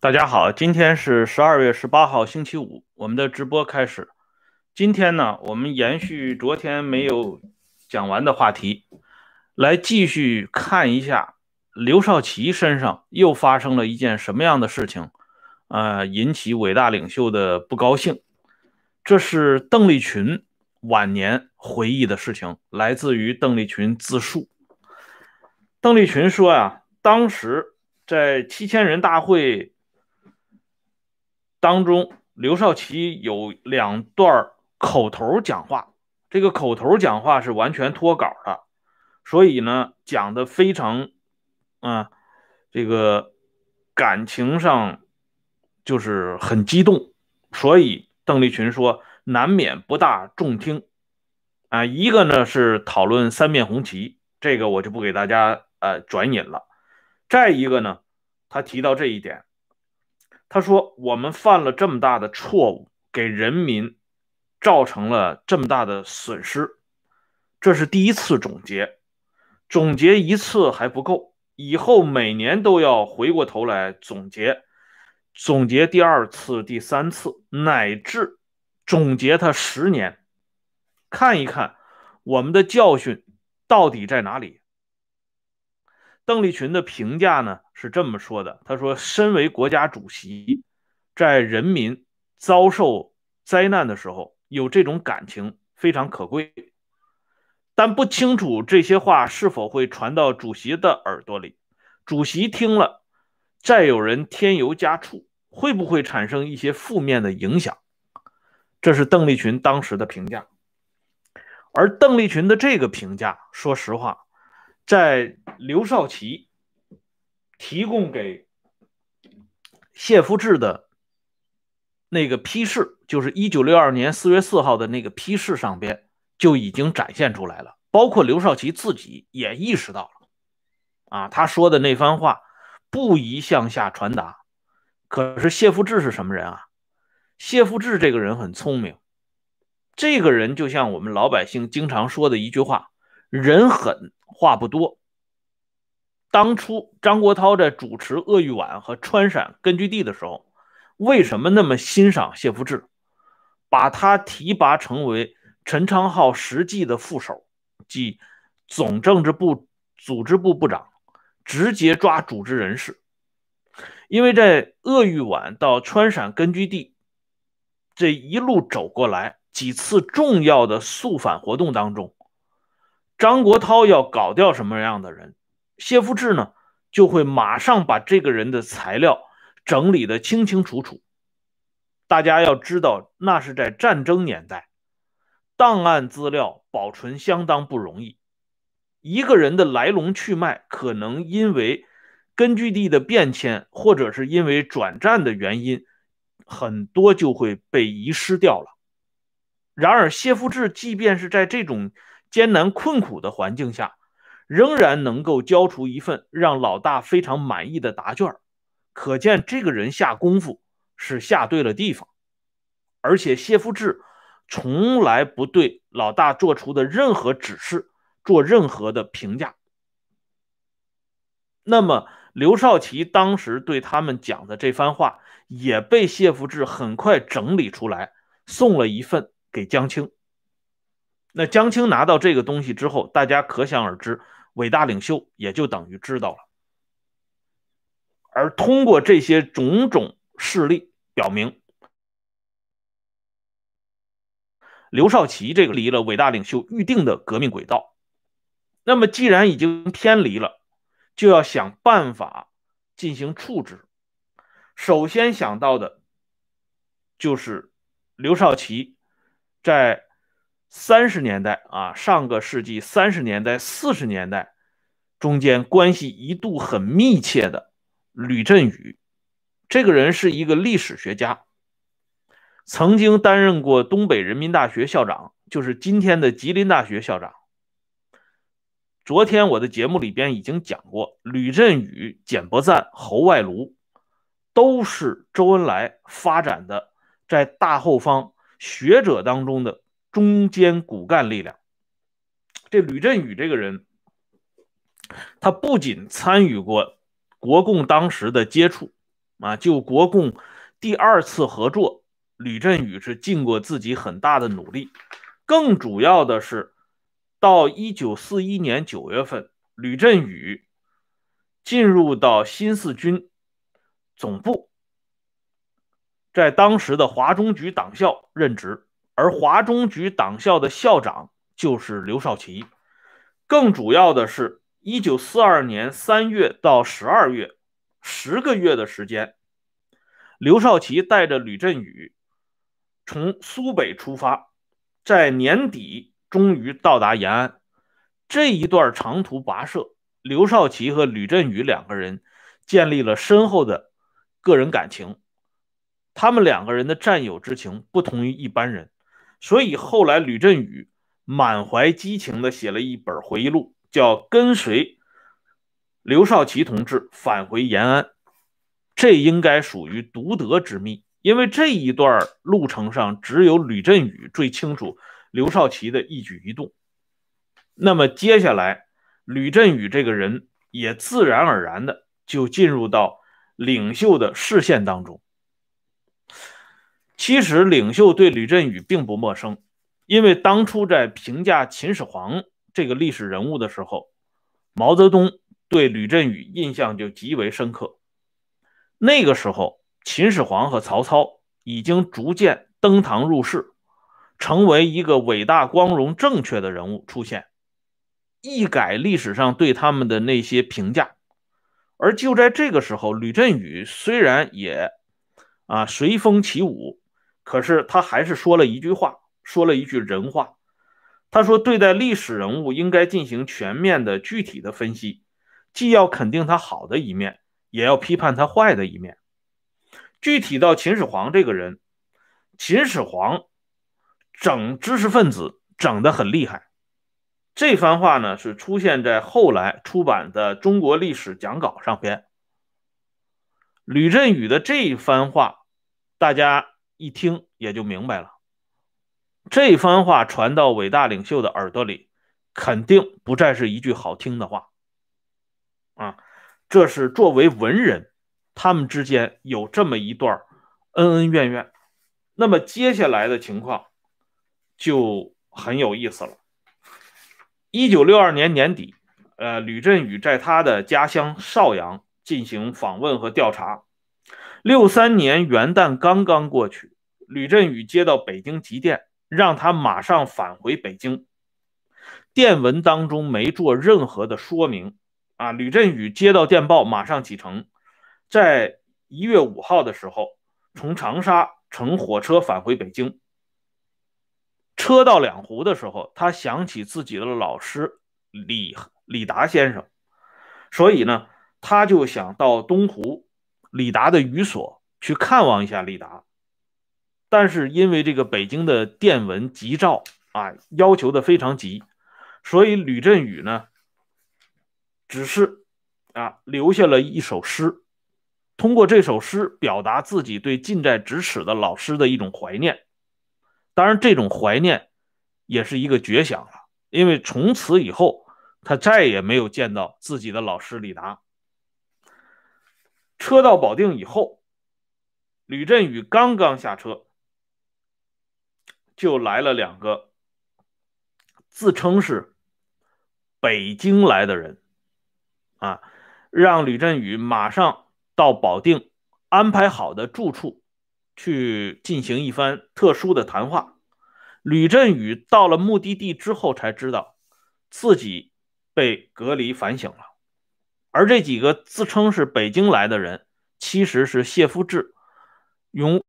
大家好，今天是十二月十八号，星期五，我们的直播开始。今天呢，我们延续昨天没有讲完的话题，来继续看一下刘少奇身上又发生了一件什么样的事情，呃，引起伟大领袖的不高兴。这是邓丽群晚年回忆的事情，来自于邓丽群自述。邓丽群说呀，当时在七千人大会当中，刘少奇有两段口头讲话，这个口头讲话是完全脱稿的，所以呢，讲的非常，啊，这个感情上就是很激动，所以邓丽群说难免不大中听，啊，一个呢是讨论三面红旗，这个我就不给大家呃转引了，再一个呢，他提到这一点，他说我们犯了这么大的错误，给人民。造成了这么大的损失，这是第一次总结，总结一次还不够，以后每年都要回过头来总结，总结第二次、第三次，乃至总结他十年，看一看我们的教训到底在哪里。邓丽群的评价呢是这么说的：“他说，身为国家主席，在人民遭受灾难的时候。”有这种感情非常可贵，但不清楚这些话是否会传到主席的耳朵里。主席听了，再有人添油加醋，会不会产生一些负面的影响？这是邓丽群当时的评价。而邓丽群的这个评价，说实话，在刘少奇提供给谢福志的。那个批示就是一九六二年四月四号的那个批示上边就已经展现出来了，包括刘少奇自己也意识到了，啊，他说的那番话不宜向下传达。可是谢富治是什么人啊？谢富治这个人很聪明，这个人就像我们老百姓经常说的一句话：人狠话不多。当初张国焘在主持鄂豫皖和川陕根据地的时候。为什么那么欣赏谢福治，把他提拔成为陈昌浩实际的副手，即总政治部组织部部长，直接抓组织人事。因为在鄂豫皖到川陕根据地这一路走过来，几次重要的肃反活动当中，张国焘要搞掉什么样的人，谢富治呢就会马上把这个人的材料。整理的清清楚楚，大家要知道，那是在战争年代，档案资料保存相当不容易。一个人的来龙去脉，可能因为根据地的变迁，或者是因为转战的原因，很多就会被遗失掉了。然而，谢富治即便是在这种艰难困苦的环境下，仍然能够交出一份让老大非常满意的答卷。可见这个人下功夫是下对了地方，而且谢富治从来不对老大做出的任何指示做任何的评价。那么刘少奇当时对他们讲的这番话，也被谢富治很快整理出来，送了一份给江青。那江青拿到这个东西之后，大家可想而知，伟大领袖也就等于知道了。而通过这些种种事例表明，刘少奇这个离了伟大领袖预定的革命轨道。那么，既然已经偏离了，就要想办法进行处置。首先想到的，就是刘少奇在三十年代啊，上个世纪三十年代、四十年代中间关系一度很密切的。吕振宇这个人是一个历史学家，曾经担任过东北人民大学校长，就是今天的吉林大学校长。昨天我的节目里边已经讲过，吕振宇、简伯赞、侯外庐都是周恩来发展的在大后方学者当中的中坚骨干力量。这吕振宇这个人，他不仅参与过国共当时的接触啊，就国共第二次合作，吕振宇是尽过自己很大的努力。更主要的是，到一九四一年九月份，吕振宇进入到新四军总部，在当时的华中局党校任职，而华中局党校的校长就是刘少奇。更主要的是，一九四二年三月到十二月，十个月的时间，刘少奇带着吕振宇从苏北出发。在年底终于到达延安，这一段长途跋涉，刘少奇和吕振宇两个人建立了深厚的个人感情。他们两个人的战友之情不同于一般人，所以后来吕振宇满怀激情地写了一本回忆录，叫《跟随刘少奇同志返回延安》。这应该属于独得之秘。因为这一段路程上，只有吕振宇最清楚刘少奇的一举一动。那么接下来，吕振宇这个人也自然而然的就进入到领袖的视线当中。其实，领袖对吕振宇并不陌生，因为当初在评价秦始皇这个历史人物的时候，毛泽东对吕振宇印象就极为深刻。那个时候。秦始皇和曹操已经逐渐登堂入室，成为一个伟大、光荣、正确的人物出现，一改历史上对他们的那些评价。而就在这个时候，吕振宇虽然也啊随风起舞，可是他还是说了一句话，说了一句人话。他说：“对待历史人物，应该进行全面的、具体的分析，既要肯定他好的一面，也要批判他坏的一面。”具体到秦始皇这个人，秦始皇整知识分子整得很厉害。这番话呢是出现在后来出版的《中国历史讲稿》上边。吕振宇的这一番话，大家一听也就明白了。这番话传到伟大领袖的耳朵里，肯定不再是一句好听的话啊！这是作为文人。他们之间有这么一段恩恩怨怨，那么接下来的情况就很有意思了。一九六二年年底，呃，吕振宇在他的家乡邵阳进行访问和调查。六三年元旦刚刚过去，吕振宇接到北京急电，让他马上返回北京。电文当中没做任何的说明啊。吕振宇接到电报，马上启程。在一月五号的时候，从长沙乘火车返回北京。车到两湖的时候，他想起自己的老师李李达先生，所以呢，他就想到东湖李达的寓所去看望一下李达。但是因为这个北京的电文急召啊，要求的非常急，所以吕振宇呢，只是啊留下了一首诗。通过这首诗表达自己对近在咫尺的老师的一种怀念，当然，这种怀念也是一个绝响了，因为从此以后他再也没有见到自己的老师李达。车到保定以后，吕振宇刚刚下车，就来了两个自称是北京来的人，啊，让吕振宇马上。到保定安排好的住处去进行一番特殊的谈话。吕振宇到了目的地之后，才知道自己被隔离反省了。而这几个自称是北京来的人，其实是谢夫治用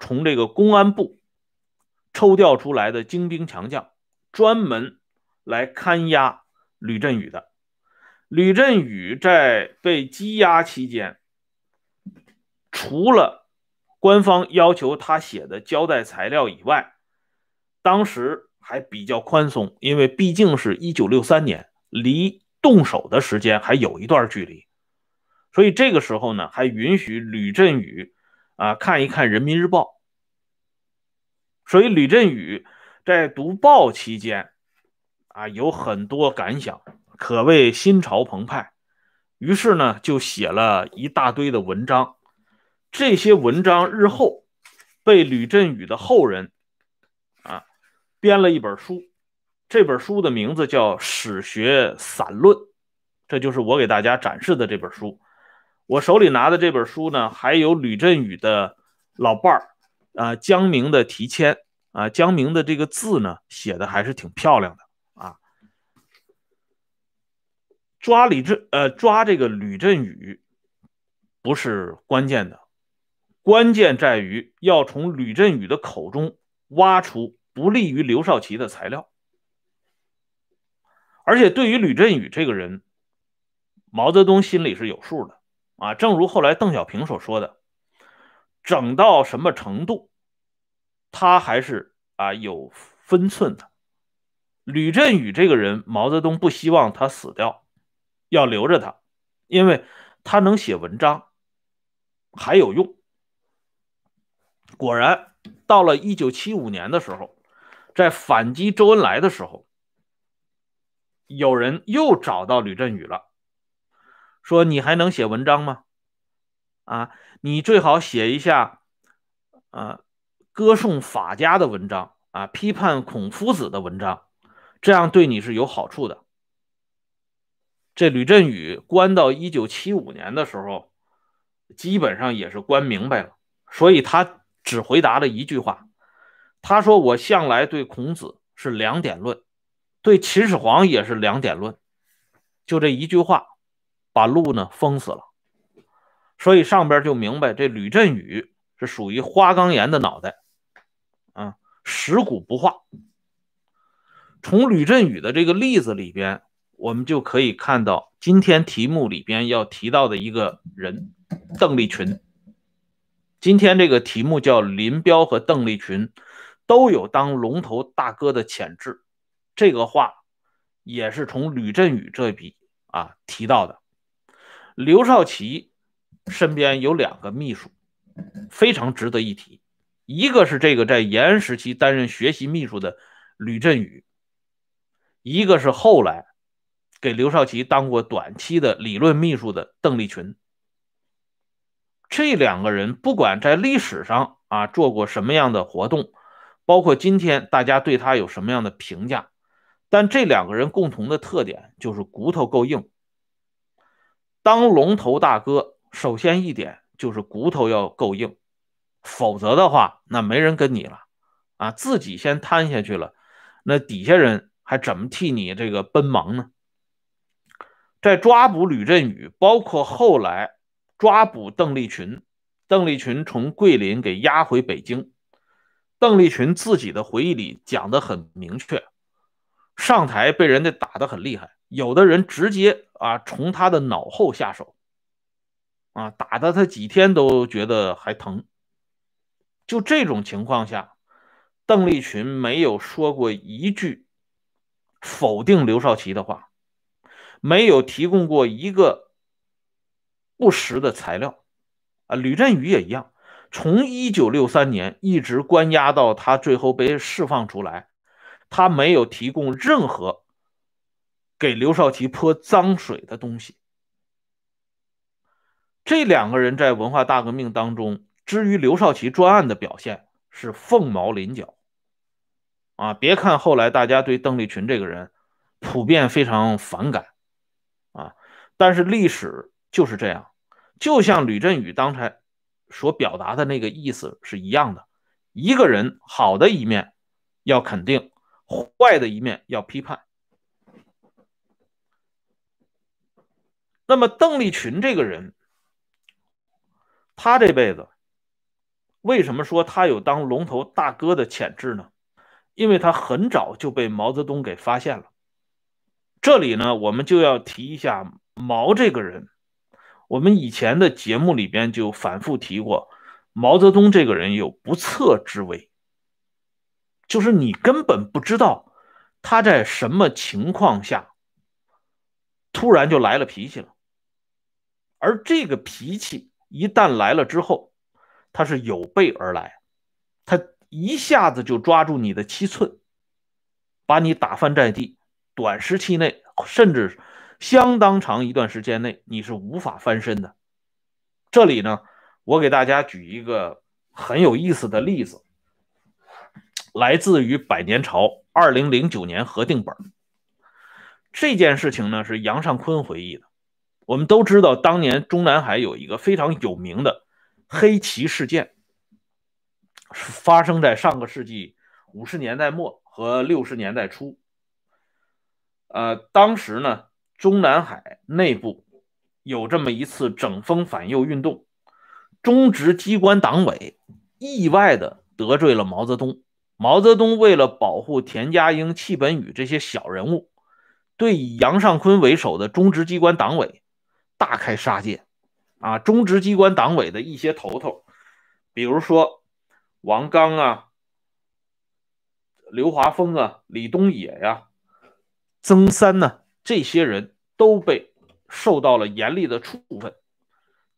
从这个公安部抽调出来的精兵强将，专门来看押吕振宇的。吕振宇在被羁押期间，除了官方要求他写的交代材料以外，当时还比较宽松，因为毕竟是一九六三年，离动手的时间还有一段距离，所以这个时候呢，还允许吕振宇啊看一看《人民日报》。所以吕振宇在读报期间。啊，有很多感想，可谓心潮澎湃。于是呢，就写了一大堆的文章。这些文章日后被吕振宇的后人啊编了一本书，这本书的名字叫《史学散论》，这就是我给大家展示的这本书。我手里拿的这本书呢，还有吕振宇的老伴儿啊江明的题签啊，江明的这个字呢写的还是挺漂亮的啊。抓李振呃抓这个吕振宇不是关键的。关键在于要从吕振宇的口中挖出不利于刘少奇的材料，而且对于吕振宇这个人，毛泽东心里是有数的啊。正如后来邓小平所说的，整到什么程度，他还是啊有分寸的。吕振宇这个人，毛泽东不希望他死掉，要留着他，因为他能写文章，还有用。果然，到了一九七五年的时候，在反击周恩来的时候，有人又找到吕振宇了，说：“你还能写文章吗？啊，你最好写一下，啊，歌颂法家的文章啊，批判孔夫子的文章，这样对你是有好处的。”这吕振宇关到一九七五年的时候，基本上也是关明白了，所以他。只回答了一句话，他说：“我向来对孔子是两点论，对秦始皇也是两点论。”就这一句话，把路呢封死了。所以上边就明白，这吕振宇是属于花岗岩的脑袋，啊，石骨不化。从吕振宇的这个例子里边，我们就可以看到今天题目里边要提到的一个人——邓丽群。今天这个题目叫林彪和邓丽群都有当龙头大哥的潜质，这个话也是从吕振宇这笔啊提到的。刘少奇身边有两个秘书，非常值得一提，一个是这个在延安时期担任学习秘书的吕振宇，一个是后来给刘少奇当过短期的理论秘书的邓丽群。这两个人不管在历史上啊做过什么样的活动，包括今天大家对他有什么样的评价，但这两个人共同的特点就是骨头够硬。当龙头大哥，首先一点就是骨头要够硬，否则的话，那没人跟你了啊，自己先瘫下去了，那底下人还怎么替你这个奔忙呢？在抓捕吕振宇，包括后来。抓捕邓丽群，邓丽群从桂林给押回北京。邓丽群自己的回忆里讲的很明确，上台被人家打得很厉害，有的人直接啊从他的脑后下手，啊打的他几天都觉得还疼。就这种情况下，邓丽群没有说过一句否定刘少奇的话，没有提供过一个。不实的材料，啊，吕振宇也一样，从一九六三年一直关押到他最后被释放出来，他没有提供任何给刘少奇泼脏水的东西。这两个人在文化大革命当中，至于刘少奇专案的表现是凤毛麟角，啊，别看后来大家对邓丽群这个人普遍非常反感，啊，但是历史。就是这样，就像吕振宇刚才所表达的那个意思是一样的。一个人好的一面要肯定，坏的一面要批判。那么邓丽群这个人，他这辈子为什么说他有当龙头大哥的潜质呢？因为他很早就被毛泽东给发现了。这里呢，我们就要提一下毛这个人。我们以前的节目里边就反复提过，毛泽东这个人有不测之危，就是你根本不知道他在什么情况下突然就来了脾气了，而这个脾气一旦来了之后，他是有备而来，他一下子就抓住你的七寸，把你打翻在地，短时期内，甚至相当长一段时间内，你是无法翻身的。这里呢，我给大家举一个很有意思的例子，来自于百年朝二零零九年核定本。这件事情呢，是杨尚昆回忆的。我们都知道，当年中南海有一个非常有名的黑旗事件，发生在上个世纪五十年代末和六十年代初。呃，当时呢，中南海内部有这么一次整风反右运动，中直机关党委意外的得罪了毛泽东。毛泽东为了保护田家英、戚本禹这些小人物，对以杨尚昆为首的中直机关党委。大开杀戒，啊，中直机关党委的一些头头，比如说王刚啊、刘华峰啊、李东野呀、曾三呢，这些人都被受到了严厉的处分。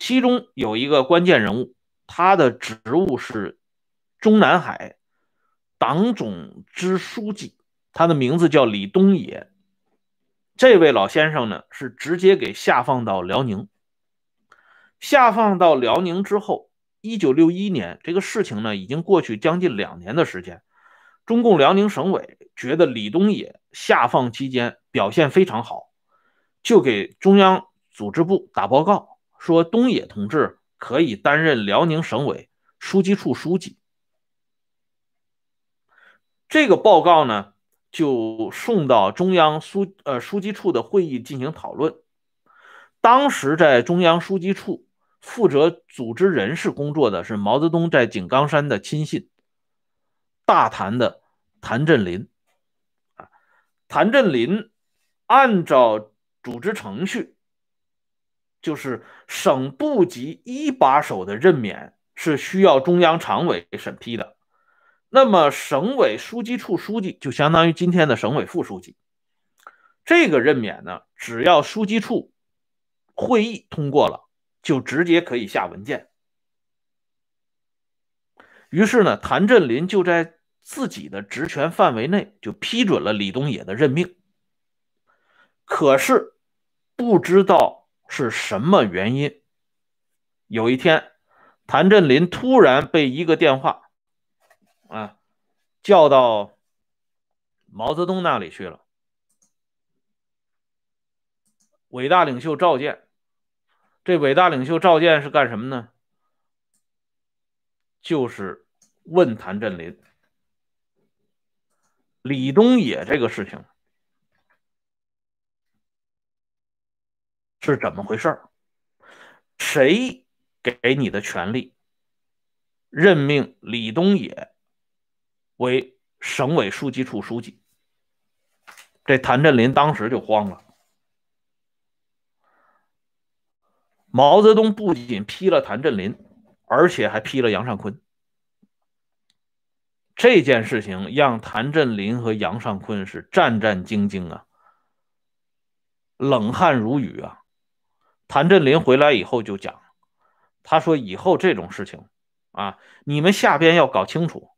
其中有一个关键人物，他的职务是中南海党总支书记，他的名字叫李东野。这位老先生呢，是直接给下放到辽宁。下放到辽宁之后，一九六一年，这个事情呢，已经过去将近两年的时间。中共辽宁省委觉得李东野下放期间表现非常好，就给中央组织部打报告，说东野同志可以担任辽宁省委书记处书记。这个报告呢？就送到中央书呃书记处的会议进行讨论。当时在中央书记处负责组织人事工作的是毛泽东在井冈山的亲信，大谈的谭震林。啊，谭震林按照组织程序，就是省部级一把手的任免是需要中央常委审批的。那么，省委书记处书记就相当于今天的省委副书记。这个任免呢，只要书记处会议通过了，就直接可以下文件。于是呢，谭震林就在自己的职权范围内就批准了李东野的任命。可是，不知道是什么原因，有一天，谭震林突然被一个电话。啊，叫到毛泽东那里去了。伟大领袖召见，这伟大领袖召见是干什么呢？就是问谭震林、李东野这个事情是怎么回事谁给你的权利任命李东野？为省委书记处书记，这谭震林当时就慌了。毛泽东不仅批了谭震林，而且还批了杨尚昆。这件事情让谭震林和杨尚昆是战战兢兢啊，冷汗如雨啊。谭震林回来以后就讲，他说：“以后这种事情啊，你们下边要搞清楚。”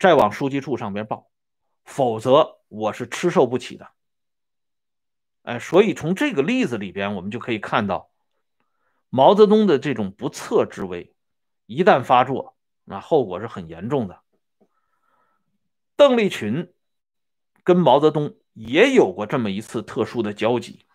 再往书记处上边报，否则我是吃受不起的。哎，所以从这个例子里边，我们就可以看到毛泽东的这种不测之威，一旦发作，那后果是很严重的。邓丽群跟毛泽东也有过这么一次特殊的交集。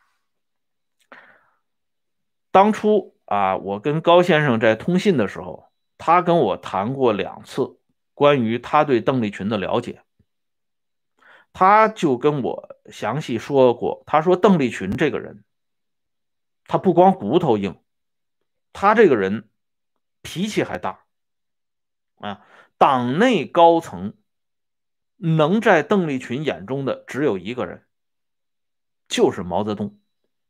当初啊，我跟高先生在通信的时候，他跟我谈过两次。关于他对邓丽群的了解，他就跟我详细说过。他说邓丽群这个人，他不光骨头硬，他这个人脾气还大。啊，党内高层能在邓丽群眼中的只有一个人，就是毛泽东，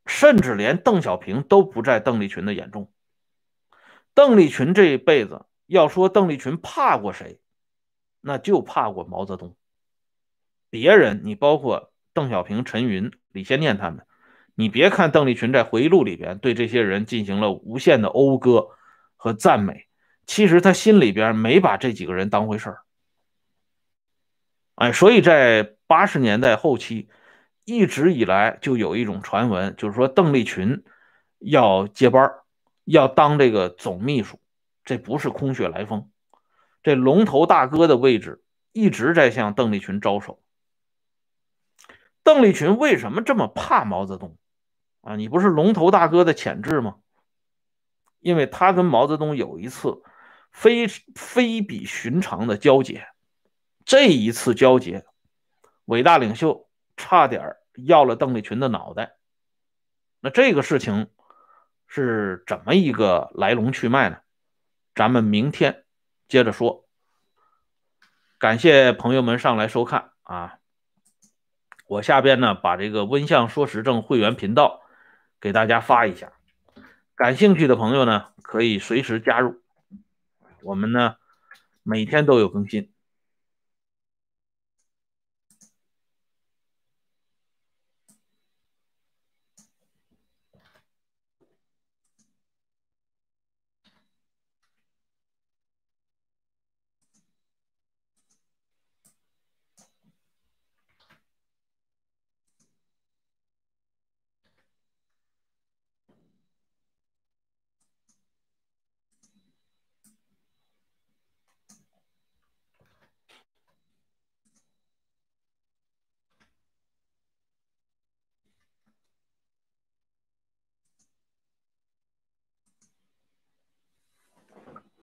甚至连邓小平都不在邓丽群的眼中。邓丽群这一辈子，要说邓丽群怕过谁？那就怕过毛泽东，别人你包括邓小平、陈云、李先念他们，你别看邓丽群在回忆录里边对这些人进行了无限的讴歌和赞美，其实他心里边没把这几个人当回事儿。哎，所以在八十年代后期，一直以来就有一种传闻，就是说邓丽群要接班，要当这个总秘书，这不是空穴来风。这龙头大哥的位置一直在向邓丽群招手。邓丽群为什么这么怕毛泽东啊？你不是龙头大哥的潜质吗？因为他跟毛泽东有一次非非比寻常的交接，这一次交接，伟大领袖差点要了邓丽群的脑袋。那这个事情是怎么一个来龙去脉呢？咱们明天接着说。感谢朋友们上来收看啊！我下边呢把这个温相说时政会员频道给大家发一下。感兴趣的朋友呢，可以随时加入。我们呢，每天都有更新。